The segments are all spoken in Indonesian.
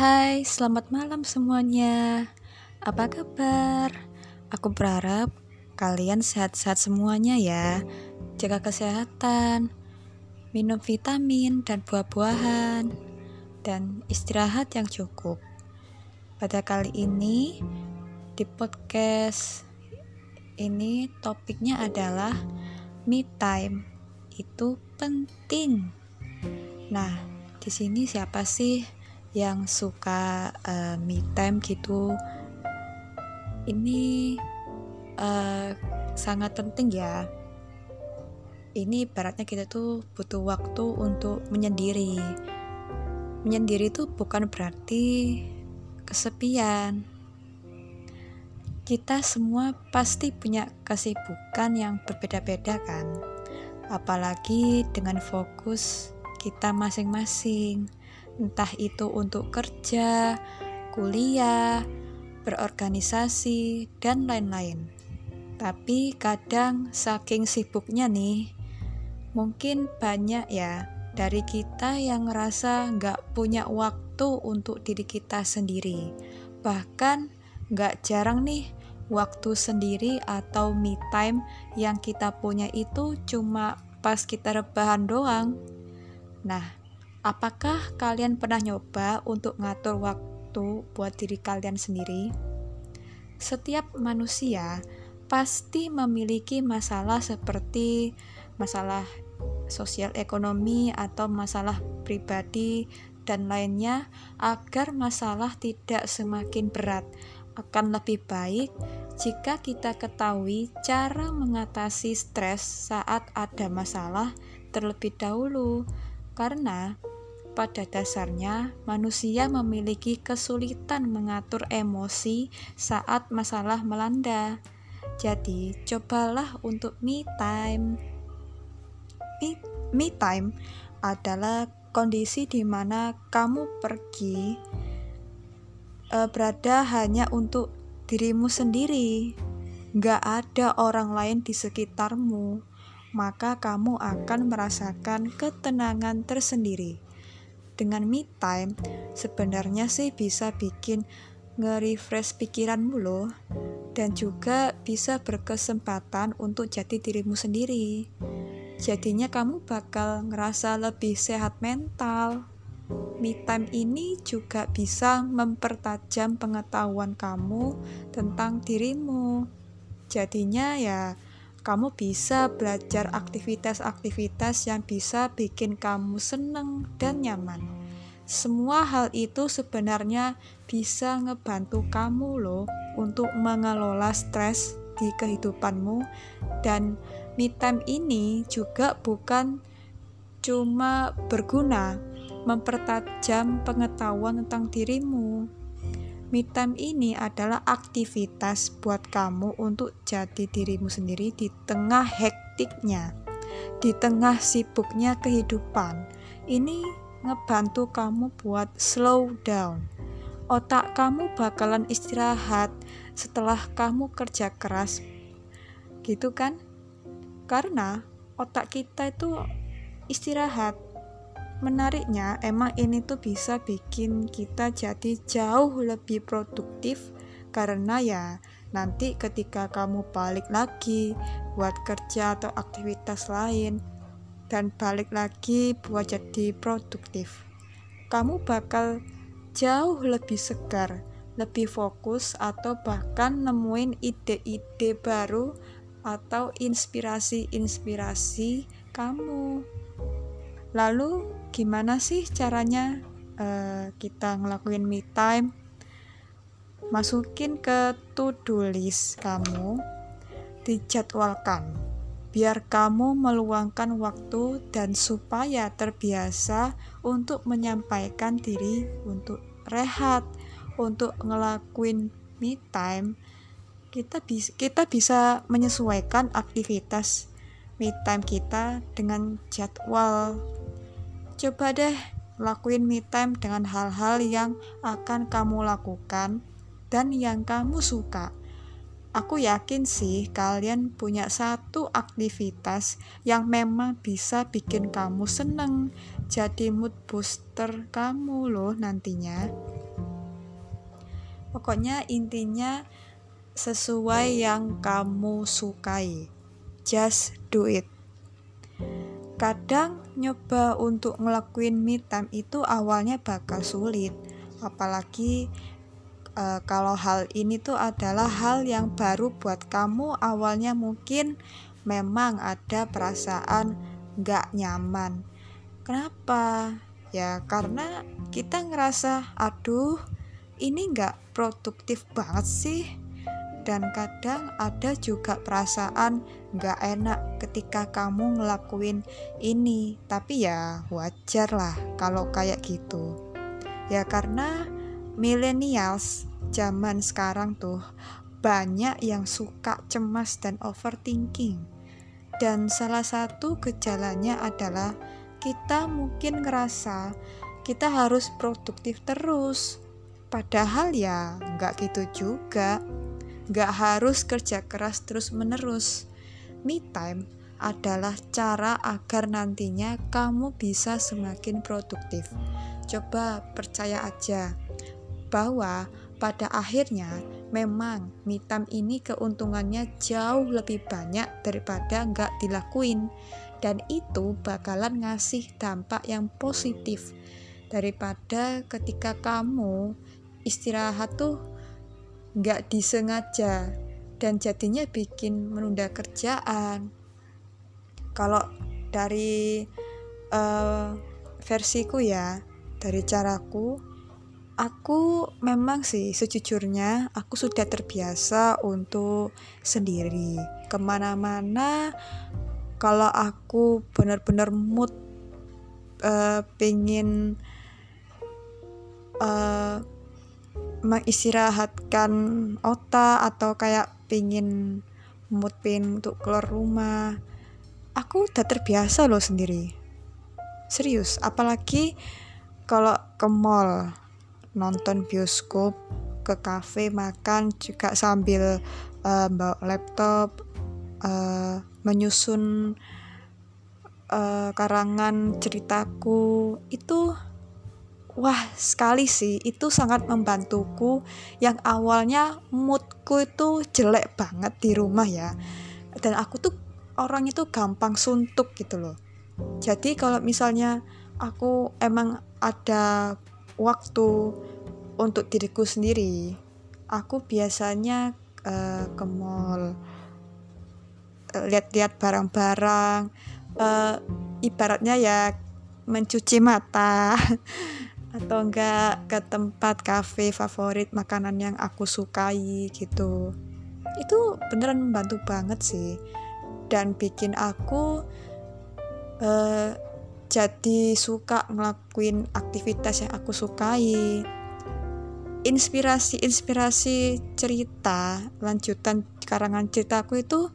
Hai, selamat malam semuanya. Apa kabar? Aku berharap kalian sehat-sehat semuanya ya. Jaga kesehatan, minum vitamin dan buah-buahan, dan istirahat yang cukup. Pada kali ini, di podcast ini topiknya adalah me time. Itu penting. Nah, di sini siapa sih yang suka uh, me time gitu ini uh, sangat penting ya. Ini ibaratnya kita tuh butuh waktu untuk menyendiri. Menyendiri itu bukan berarti kesepian. Kita semua pasti punya kesibukan yang berbeda-beda kan. Apalagi dengan fokus kita masing-masing entah itu untuk kerja, kuliah, berorganisasi, dan lain-lain. Tapi kadang saking sibuknya nih, mungkin banyak ya dari kita yang ngerasa nggak punya waktu untuk diri kita sendiri. Bahkan nggak jarang nih waktu sendiri atau me time yang kita punya itu cuma pas kita rebahan doang. Nah, Apakah kalian pernah nyoba untuk ngatur waktu buat diri kalian sendiri? Setiap manusia pasti memiliki masalah seperti masalah sosial ekonomi atau masalah pribadi dan lainnya agar masalah tidak semakin berat akan lebih baik jika kita ketahui cara mengatasi stres saat ada masalah terlebih dahulu karena pada dasarnya, manusia memiliki kesulitan mengatur emosi saat masalah melanda. Jadi, cobalah untuk me time. Me, me time adalah kondisi di mana kamu pergi uh, berada hanya untuk dirimu sendiri. Gak ada orang lain di sekitarmu, maka kamu akan merasakan ketenangan tersendiri dengan me time sebenarnya sih bisa bikin nge-refresh pikiranmu loh. Dan juga bisa berkesempatan untuk jadi dirimu sendiri. Jadinya kamu bakal ngerasa lebih sehat mental. Me time ini juga bisa mempertajam pengetahuan kamu tentang dirimu. Jadinya ya kamu bisa belajar aktivitas-aktivitas yang bisa bikin kamu seneng dan nyaman. Semua hal itu sebenarnya bisa ngebantu kamu loh untuk mengelola stres di kehidupanmu dan me time ini juga bukan cuma berguna mempertajam pengetahuan tentang dirimu Me time ini adalah aktivitas buat kamu untuk jadi dirimu sendiri di tengah hektiknya, di tengah sibuknya kehidupan. Ini ngebantu kamu buat slow down. Otak kamu bakalan istirahat setelah kamu kerja keras. Gitu kan? Karena otak kita itu istirahat menariknya emang ini tuh bisa bikin kita jadi jauh lebih produktif. Karena ya nanti ketika kamu balik lagi buat kerja atau aktivitas lain dan balik lagi buat jadi produktif kamu bakal jauh lebih segar lebih fokus atau bahkan nemuin ide-ide baru atau inspirasi-inspirasi kamu. Lalu gimana sih caranya uh, kita ngelakuin me time? Masukin ke to-do list kamu dijadwalkan biar kamu meluangkan waktu dan supaya terbiasa untuk menyampaikan diri untuk rehat untuk ngelakuin me time. Kita bisa kita bisa menyesuaikan aktivitas me time kita dengan jadwal Coba deh lakuin me time dengan hal-hal yang akan kamu lakukan dan yang kamu suka. Aku yakin sih kalian punya satu aktivitas yang memang bisa bikin kamu seneng, jadi mood booster kamu loh nantinya. pokoknya intinya sesuai yang kamu sukai just do it kadang nyoba untuk ngelakuin me time itu awalnya bakal sulit. Apalagi uh, kalau hal ini tuh adalah hal yang baru buat kamu awalnya mungkin memang ada perasaan gak nyaman. Kenapa? Ya karena kita ngerasa aduh ini gak produktif banget sih dan kadang ada juga perasaan gak enak ketika kamu ngelakuin ini. Tapi ya wajar lah kalau kayak gitu. Ya karena millennials zaman sekarang tuh banyak yang suka cemas dan overthinking. Dan salah satu gejalanya adalah kita mungkin ngerasa kita harus produktif terus. Padahal ya nggak gitu juga Gak harus kerja keras terus-menerus. Me time adalah cara agar nantinya kamu bisa semakin produktif. Coba percaya aja bahwa pada akhirnya memang me time ini keuntungannya jauh lebih banyak daripada nggak dilakuin dan itu bakalan ngasih dampak yang positif daripada ketika kamu istirahat tuh nggak disengaja dan jadinya bikin menunda kerjaan. Kalau dari uh, versiku ya dari caraku aku memang sih sejujurnya aku sudah terbiasa untuk sendiri. Ke mana-mana kalau aku benar-benar mood uh, pengen uh, mengistirahatkan otak atau kayak pingin mood pin untuk keluar rumah. Aku udah terbiasa loh sendiri. Serius apalagi kalau ke mall nonton bioskop ke cafe makan juga sambil uh, bawa laptop uh, menyusun uh, karangan ceritaku. Itu Wah, sekali sih, itu sangat membantuku. Yang awalnya moodku itu jelek banget di rumah ya. Dan aku tuh orang itu gampang suntuk gitu loh. Jadi kalau misalnya aku emang ada waktu untuk diriku sendiri, aku biasanya uh, ke mall, uh, lihat-lihat barang-barang, uh, ibaratnya ya mencuci mata atau enggak ke tempat cafe favorit makanan yang aku sukai gitu. Itu beneran membantu banget sih. Dan bikin aku uh, jadi suka ngelakuin aktivitas yang aku sukai. Inspirasi-inspirasi cerita lanjutan karangan ceritaku itu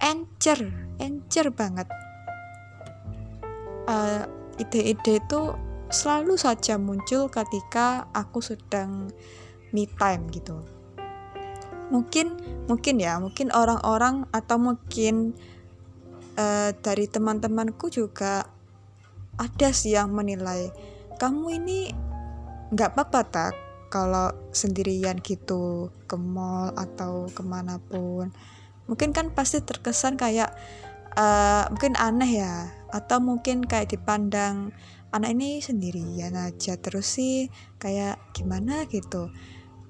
encer encer banget. Uh, ide-ide itu selalu saja muncul ketika aku sedang me time gitu. Mungkin mungkin ya, mungkin orang-orang atau mungkin uh, dari teman-temanku juga ada sih yang menilai kamu ini nggak apa-apa tak kalau sendirian gitu ke mall atau ke mana pun mungkin kan pasti terkesan kayak uh, mungkin aneh ya atau mungkin kayak dipandang anak ini sendirian aja terus sih kayak gimana gitu.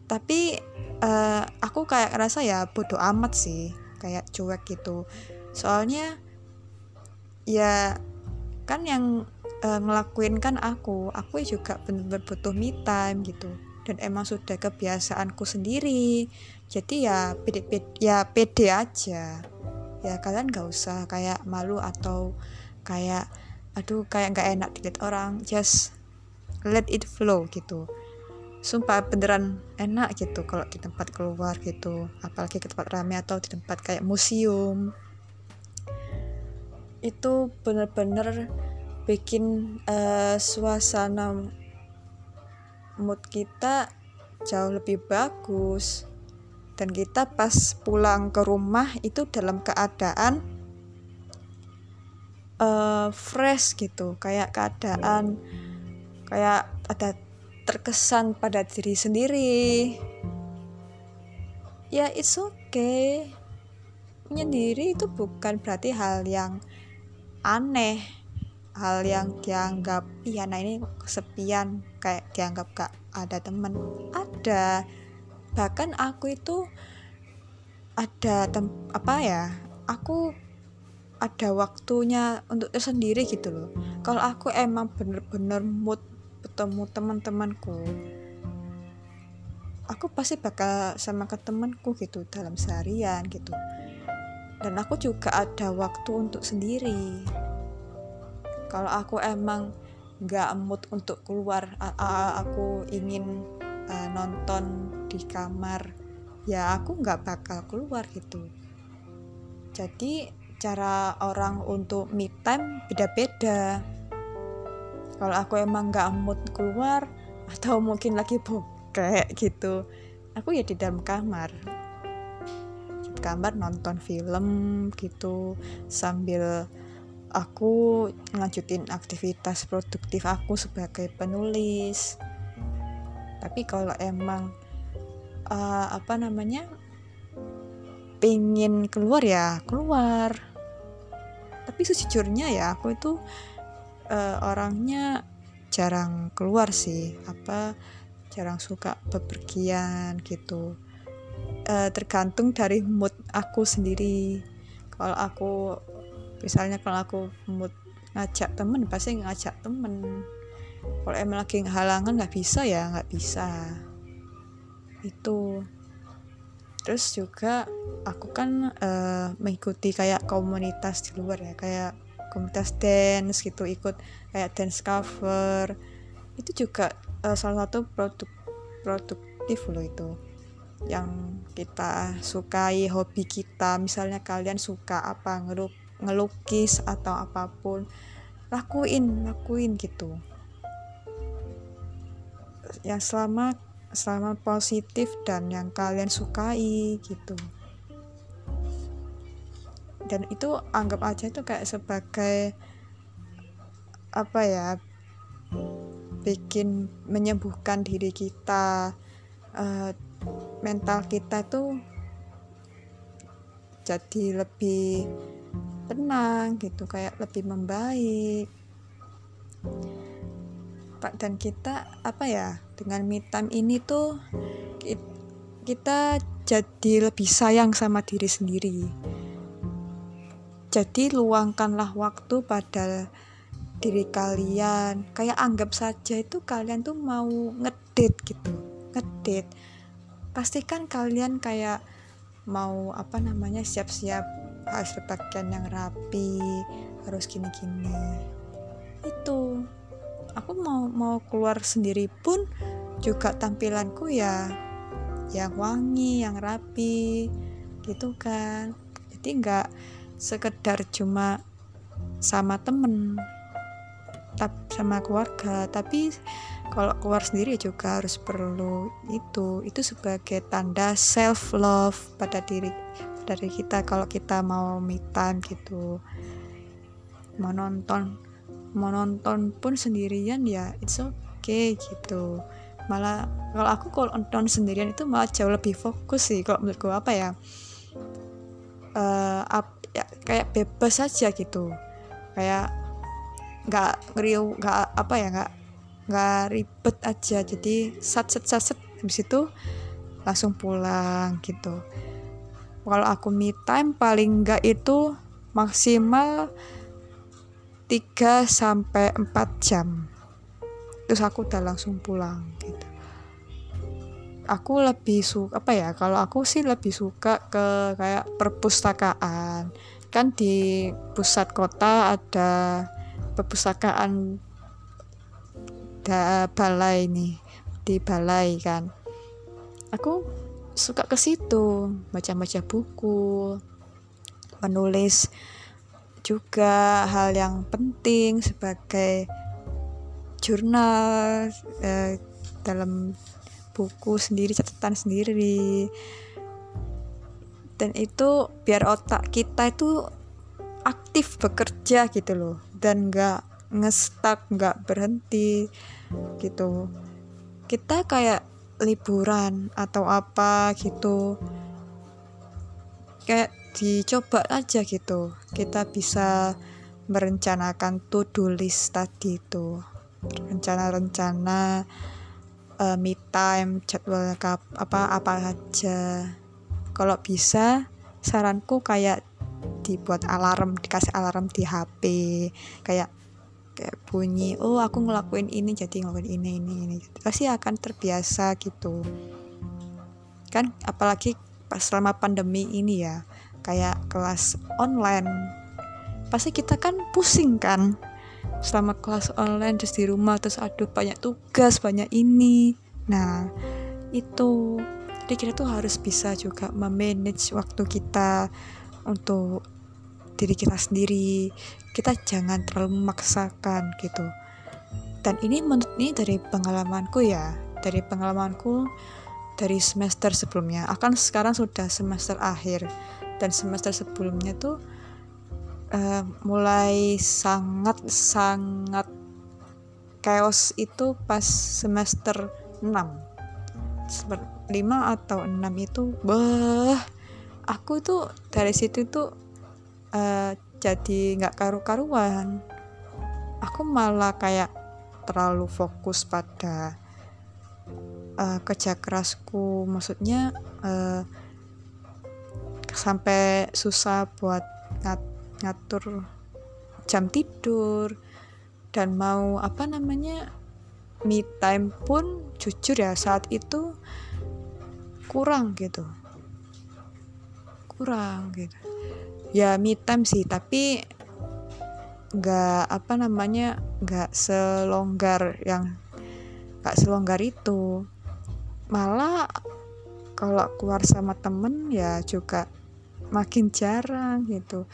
Tapi uh, aku kayak rasa ya bodoh amat sih kayak cuek gitu. Soalnya ya kan yang uh, ngelakuin kan aku aku juga bener-bener butuh me time gitu. Dan emang sudah kebiasaanku sendiri. Jadi ya pede, pede ya pede aja. Ya kalian gak usah kayak malu atau kayak aduh kayak nggak enak dilihat orang. Just let it flow gitu. Sumpah beneran enak gitu kalau di tempat keluar gitu. Apalagi ke tempat ramai atau di tempat kayak museum. Itu bener-bener bikin uh, suasana mood kita jauh lebih bagus. Dan kita pas pulang ke rumah itu dalam keadaan uh, fresh gitu kayak keadaan kayak ada terkesan pada diri sendiri. Ya it's okay. Menyendiri itu bukan berarti hal yang aneh hal yang dianggap iya nah ini kesepian kayak dianggap gak ada temen. Ada. Bahkan aku itu ada tem apa ya aku ada waktunya untuk tersendiri gitu loh. Kalau aku emang bener-bener mood bertemu teman-temanku aku pasti bakal sama ke temanku gitu dalam seharian gitu. Dan aku juga ada waktu untuk sendiri. Kalau aku emang nggak mood untuk keluar aku ingin uh, nonton di kamar ya aku nggak bakal keluar gitu. Jadi cara orang untuk me time beda-beda. Kalau aku emang nggak mood keluar atau mungkin lagi bokeh gitu aku ya di dalam kamar. Di kamar nonton film gitu sambil aku ngelanjutin aktivitas produktif aku sebagai penulis. Tapi kalau emang uh, apa namanya pengen keluar ya keluar tapi sejujurnya ya aku itu uh, orangnya jarang keluar sih. Apa jarang suka bepergian gitu. Uh, tergantung dari mood aku sendiri. Kalau aku misalnya kalau aku mood ngajak temen pasti ngajak temen. Kalau emang lagi halangan nggak bisa ya nggak bisa. Itu terus juga aku kan uh, mengikuti kayak komunitas di luar ya kayak komunitas dance gitu ikut kayak dance cover. Itu juga uh, salah satu produk produktif loh itu yang kita sukai hobi kita. Misalnya kalian suka apa ngeluk ngelukis atau apa pun lakuin lakuin gitu. Yang selama selama positif dan yang kalian sukai gitu. Dan itu anggap aja itu kayak sebagai apa ya bikin menyembuhkan diri kita uh, mental kita tuh jadi lebih tenang gitu kayak lebih membaik dan kita apa ya dengan me time ini tuh kita jadi lebih sayang sama diri sendiri. Jadi luangkanlah waktu pada diri kalian. Kayak anggap saja itu kalian tuh mau ngedit gitu ngedit pastikan kalian kayak mau apa namanya siap-siap harus berpakaian yang rapi harus gini-gini. Itu aku mau mau keluar sendiri pun juga tampilanku ya yang wangi yang rapi gitu kan. Jadi nggak sekedar cuma sama temen sama keluarga. Tapi kalau keluar sendiri juga harus perlu itu itu sebagai tanda self love pada diri dari kita kalau kita mau me time gitu mau nonton mau nonton pun sendirian ya it's okay gitu. Malah kalau aku kalau nonton sendirian itu malah jauh lebih fokus sih kalau menurutku apa ya uh, up, ya kayak bebas saja gitu. Kayak nggak ngeriu nggak apa ya nggak nggak ribet aja. Jadi sat sat sat, sat habis itu langsung pulang gitu. Kalau aku me time paling enggak itu maksimal 3 sampai 4 jam. Terus aku udah langsung pulang gitu. Aku lebih suka apa ya kalau aku sih lebih suka ke kayak perpustakaan. Kan di pusat kota ada perpustakaan da balai nih di balai kan. Aku suka ke situ baca-baca buku menulis juga hal yang penting sebagai jurnal eh, dalam buku sendiri catatan sendiri. Dan itu biar otak kita itu aktif bekerja gitu loh dan nggak ngestak nggak berhenti gitu. Kita kayak liburan atau apa gitu. Kayak dicoba aja gitu. Kita bisa merencanakan to-do list tadi itu. Rencana-rencana uh, me time jadwal apa apa aja. Kalau bisa saranku kayak dibuat alarm dikasih alarm di HP kayak kayak bunyi oh aku ngelakuin ini jadi ngelakuin ini ini ini. Pasti akan terbiasa gitu. Kan apalagi pas selama pandemi ini ya kayak kelas online. Pasti kita kan pusing kan? Selama kelas online terus di rumah terus aduh banyak tugas banyak ini. Nah itu jadi kita tuh harus bisa juga memanage waktu kita untuk diri kita sendiri. Kita jangan terlalu memaksakan gitu. Dan ini menurut ini dari pengalamanku ya. Dari pengalamanku dari semester sebelumnya. Akan sekarang sudah semester akhir dan semester sebelumnya tuh uh, mulai sangat sangat chaos itu pas semester 6 5 atau 6 itu bah aku itu dari situ tuh uh, jadi nggak karu-karuan. Aku malah kayak terlalu fokus pada uh, kerja kerasku. Maksudnya uh, sampai susah buat ngat ngatur jam tidur dan mau apa namanya me time pun jujur ya saat itu kurang gitu. Kurang gitu. Ya me time sih tapi nggak apa namanya nggak selonggar yang nggak selonggar itu. Malah kalau keluar sama temen ya juga makin jarang gitu.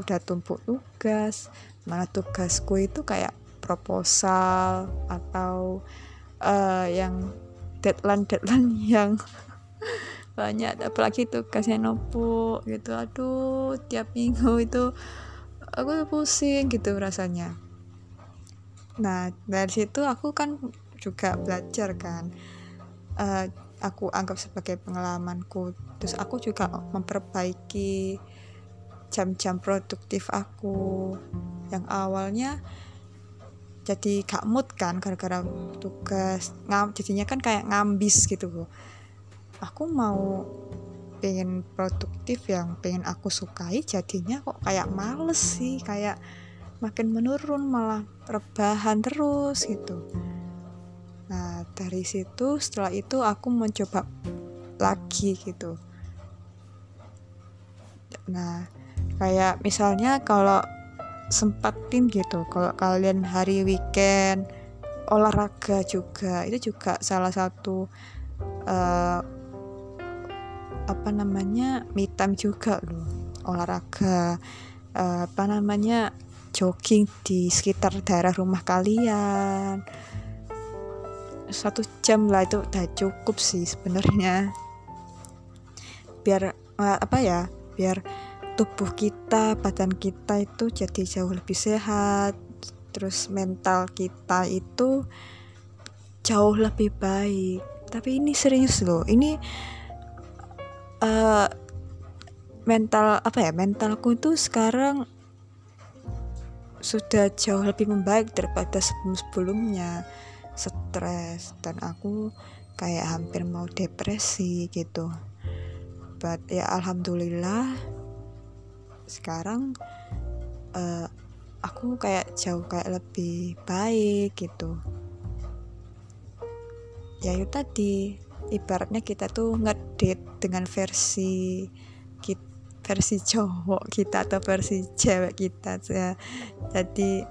Udah tumpuk tugas mana tugasku itu kayak proposal atau uh, yang deadline deadline yang banyak. Apalagi tugasnya numpuk gitu. Aduh tiap minggu itu aku pusing gitu rasanya. Nah dari situ aku kan juga belajar kan uh, aku anggap sebagai pengalamanku. Terus aku juga memperbaiki jam-jam produktif aku yang awalnya jadi gak mood kan gara-gara tugas ngam jadinya kan kayak ngambis gitu aku mau pengen produktif yang pengen aku sukai jadinya kok kayak males sih kayak makin menurun malah rebahan terus gitu nah dari situ setelah itu aku mencoba lagi gitu. Nah kayak misalnya kalau sempatin gitu kalau kalian hari weekend olahraga juga itu juga salah satu uh, apa namanya me time juga loh. Olahraga uh, apa namanya jogging di sekitar daerah rumah kalian satu jam lah itu udah cukup sih sebenarnya biar uh, apa ya biar tubuh kita, badan kita itu jadi jauh lebih sehat, terus mental kita itu jauh lebih baik. Tapi ini serius loh, ini uh, mental apa ya mentalku itu sekarang sudah jauh lebih membaik daripada sebelum sebelumnya stres dan aku kayak hampir mau depresi gitu. But ya alhamdulillah sekarang uh, aku kayak jauh kayak lebih baik gitu. Ya itu tadi ibaratnya kita tuh ngedate dengan versi versi cowok kita atau versi cewek kita ya jadi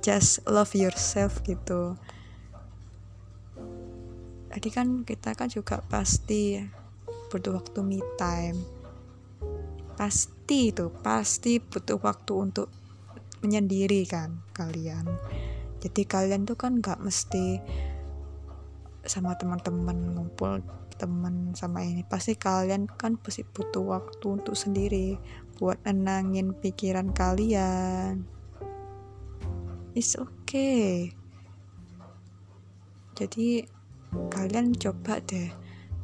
just love yourself gitu jadi kan kita kan juga pasti butuh waktu me time. Pasti itu pasti butuh waktu untuk menyendiri kan kalian. Jadi kalian tuh kan nggak mesti sama teman-teman ngumpul teman sama ini. Pasti kalian kan pasti butuh waktu untuk sendiri buat nenangin pikiran kalian. It's okay. Jadi kalian coba deh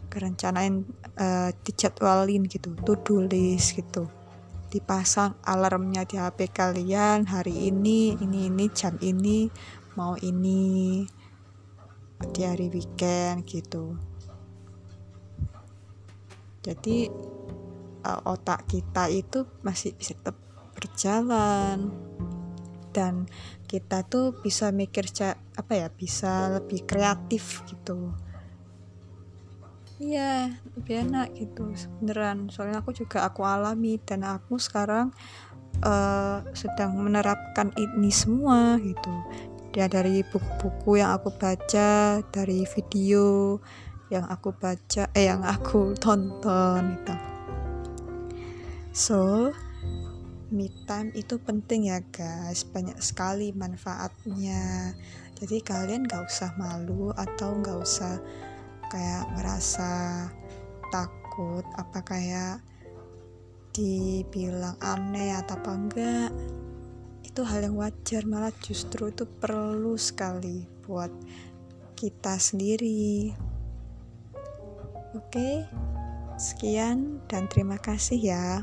kerencanain uh, dijadwalin gitu to do list gitu. Dipasang alarmnya di HP kalian hari ini ini ini jam ini mau ini di hari weekend gitu. Jadi uh, otak kita itu masih bisa tetap berjalan dan kita tuh bisa mikir apa ya bisa lebih kreatif gitu Iya, lebih enak gitu beneran. Soalnya aku juga aku alami dan aku sekarang uh, sedang menerapkan ini semua gitu. Ya dari buku-buku yang aku baca, dari video yang aku baca, eh yang aku tonton itu. So, me time itu penting ya guys, banyak sekali manfaatnya. Jadi kalian gak usah malu atau gak usah kayak ngerasa takut apa kayak dibilang aneh atau apa enggak. Itu hal yang wajar malah justru itu perlu sekali buat kita sendiri. Oke sekian dan terima kasih ya